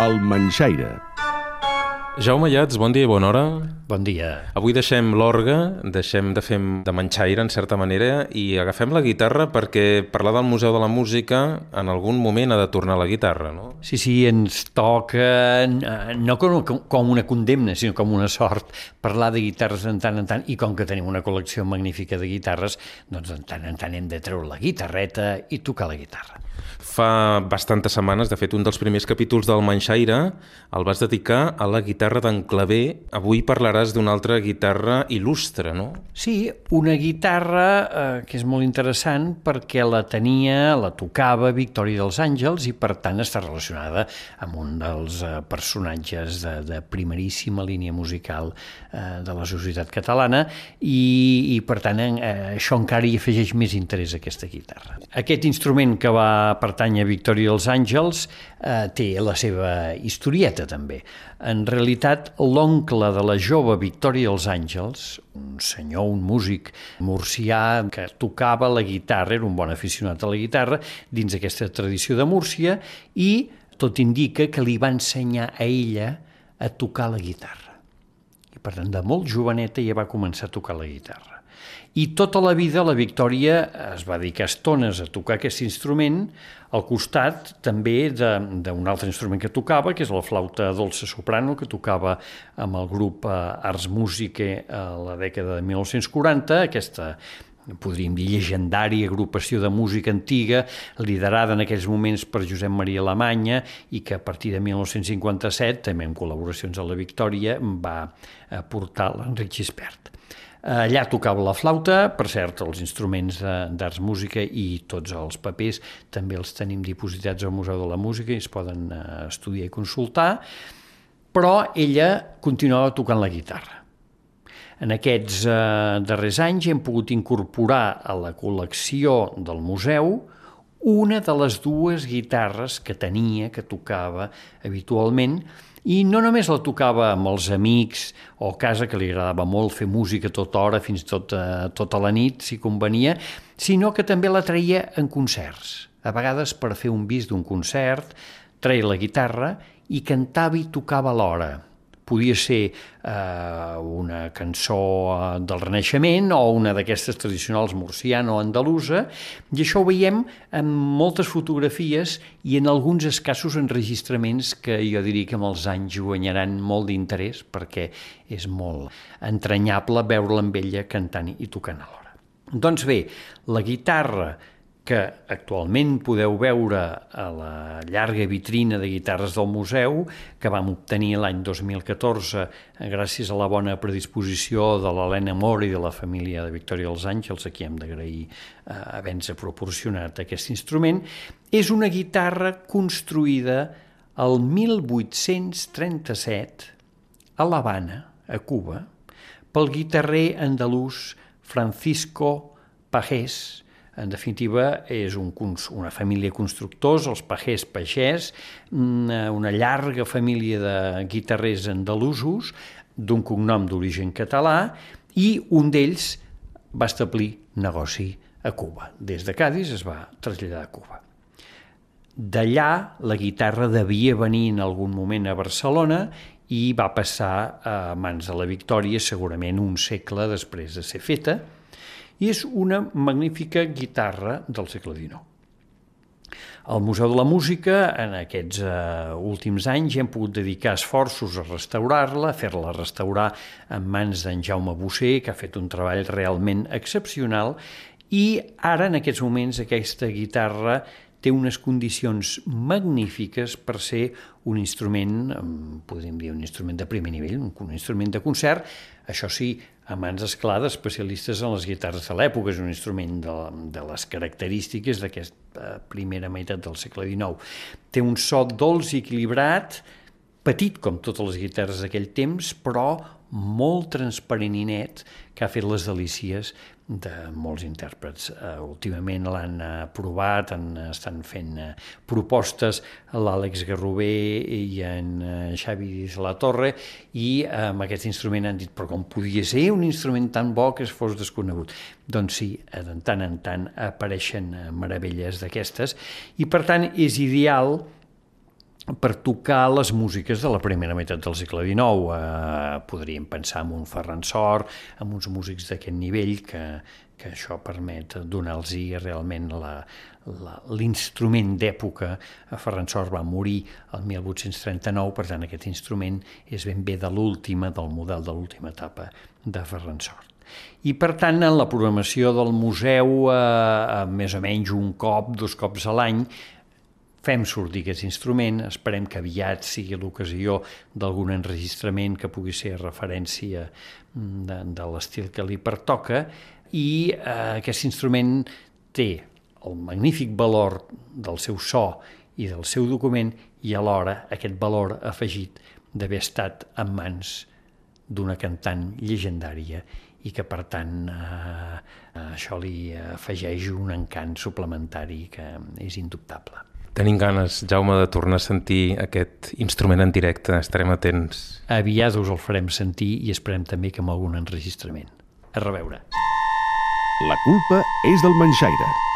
El Manxaire. Jaume Llats, bon dia i bona hora. Bon dia. Avui deixem l'orgue, deixem de fer de manxaire, en certa manera, i agafem la guitarra perquè parlar del Museu de la Música en algun moment ha de tornar la guitarra, no? Sí, sí, ens toca, no com, com una condemna, sinó com una sort, parlar de guitarres en tant en tant, i com que tenim una col·lecció magnífica de guitarres, doncs en tant en tant hem de treure la guitarreta i tocar la guitarra. Fa bastantes setmanes, de fet, un dels primers capítols del Manxaire el vas dedicar a la guitarra d'en Clavé. Avui parlaràs d'una altra guitarra il·lustre, no? Sí, una guitarra eh, que és molt interessant perquè la tenia, la tocava Victòria dels Àngels i per tant està relacionada amb un dels eh, personatges de, de primeríssima línia musical eh, de la societat catalana i, i per tant eh, això encara hi afegeix més interès a aquesta guitarra. Aquest instrument que va pertany a Victòria dels Àngels, eh, té la seva historieta també. En realitat, l'oncle de la jove Victòria dels Àngels, un senyor, un músic murcià que tocava la guitarra, era un bon aficionat a la guitarra, dins aquesta tradició de Múrcia, i tot indica que li va ensenyar a ella a tocar la guitarra. I per tant, de molt joveneta ja va començar a tocar la guitarra. I tota la vida la Victòria es va dedicar estones a tocar aquest instrument, al costat també d'un altre instrument que tocava, que és la flauta dolça soprano, que tocava amb el grup eh, Ars Musique a la dècada de 1940, aquesta podríem dir, llegendària agrupació de música antiga, liderada en aquells moments per Josep Maria Alemanya i que a partir de 1957, també en col·laboracions a la Victòria, va portar l'Enric Gispert. Allà tocava la flauta, per cert, els instruments d'arts música i tots els papers també els tenim dipositats al Museu de la Música i es poden eh, estudiar i consultar, però ella continuava tocant la guitarra. En aquests eh, darrers anys hem pogut incorporar a la col·lecció del museu una de les dues guitarres que tenia, que tocava habitualment, i no només la tocava amb els amics o a casa, que li agradava molt fer música tota hora, fins tot, eh, tota la nit, si convenia, sinó que també la traia en concerts. A vegades, per fer un vis d'un concert, treia la guitarra i cantava i tocava alhora podia ser eh, una cançó eh, del Renaixement o una d'aquestes tradicionals murciana o andalusa, i això ho veiem en moltes fotografies i en alguns escassos enregistraments que jo diria que amb els anys guanyaran molt d'interès perquè és molt entranyable veure-la amb ella cantant i tocant alhora. Doncs bé, la guitarra que actualment podeu veure a la llarga vitrina de guitarres del museu que vam obtenir l'any 2014 gràcies a la bona predisposició de l'Helena Mor i de la família de Victòria dels Àngels, a qui hem d'agrair eh, haver-nos proporcionat aquest instrument, és una guitarra construïda el 1837 a l'Havana, a Cuba, pel guitarrer andalús Francisco Pagés, en definitiva, és un, una família constructors, els pagès pagès, una, una llarga família de guitarrers andalusos, d'un cognom d'origen català, i un d'ells va establir negoci a Cuba. Des de Cádiz es va traslladar a Cuba. D'allà la guitarra devia venir en algun moment a Barcelona i va passar a mans de la Victòria segurament un segle després de ser feta, i és una magnífica guitarra del segle XIX. Al Museu de la Música, en aquests uh, últims anys, hem pogut dedicar esforços a restaurar-la, a fer-la restaurar en mans d'en Jaume Bossé, que ha fet un treball realment excepcional, i ara, en aquests moments, aquesta guitarra té unes condicions magnífiques per ser un instrument, podríem dir un instrument de primer nivell, un instrument de concert, això sí, a mans esclar d'especialistes en les guitarres de l'època, és un instrument de, de les característiques d'aquesta primera meitat del segle XIX. Té un so dolç i equilibrat, petit com totes les guitarres d'aquell temps, però molt transparent i net, que ha fet les delícies de molts intèrprets. Uh, últimament l'han uh, provat, han, estan fent uh, propostes l'Àlex Garrobé i en uh, Xavi de la Torre i uh, amb aquest instrument han dit però com podia ser un instrument tan bo que es fos desconegut? Doncs sí, de tant en tant apareixen meravelles d'aquestes i per tant és ideal per tocar les músiques de la primera meitat del segle XIX. Eh, podríem pensar en un Ferran Sor, en uns músics d'aquest nivell que, que això permet donar-los realment l'instrument d'època. Ferran Sor va morir el 1839, per tant aquest instrument és ben bé de l'última, del model de l'última etapa de Ferran Sor. I per tant, en la programació del museu, eh, més o menys un cop, dos cops a l'any, fem sortir aquest instrument, esperem que aviat sigui l'ocasió d'algun enregistrament que pugui ser referència mm, de, de l'estil que li pertoca i eh, aquest instrument té el magnífic valor del seu so i del seu document i alhora aquest valor afegit d'haver estat en mans d'una cantant llegendària i que per tant eh, això li afegeix un encant suplementari que és indubtable. Tenim ganes, Jaume, de tornar a sentir aquest instrument en directe. Estarem atents. Aviat us el farem sentir i esperem també que amb algun enregistrament. A reveure. La culpa és del Manxaire.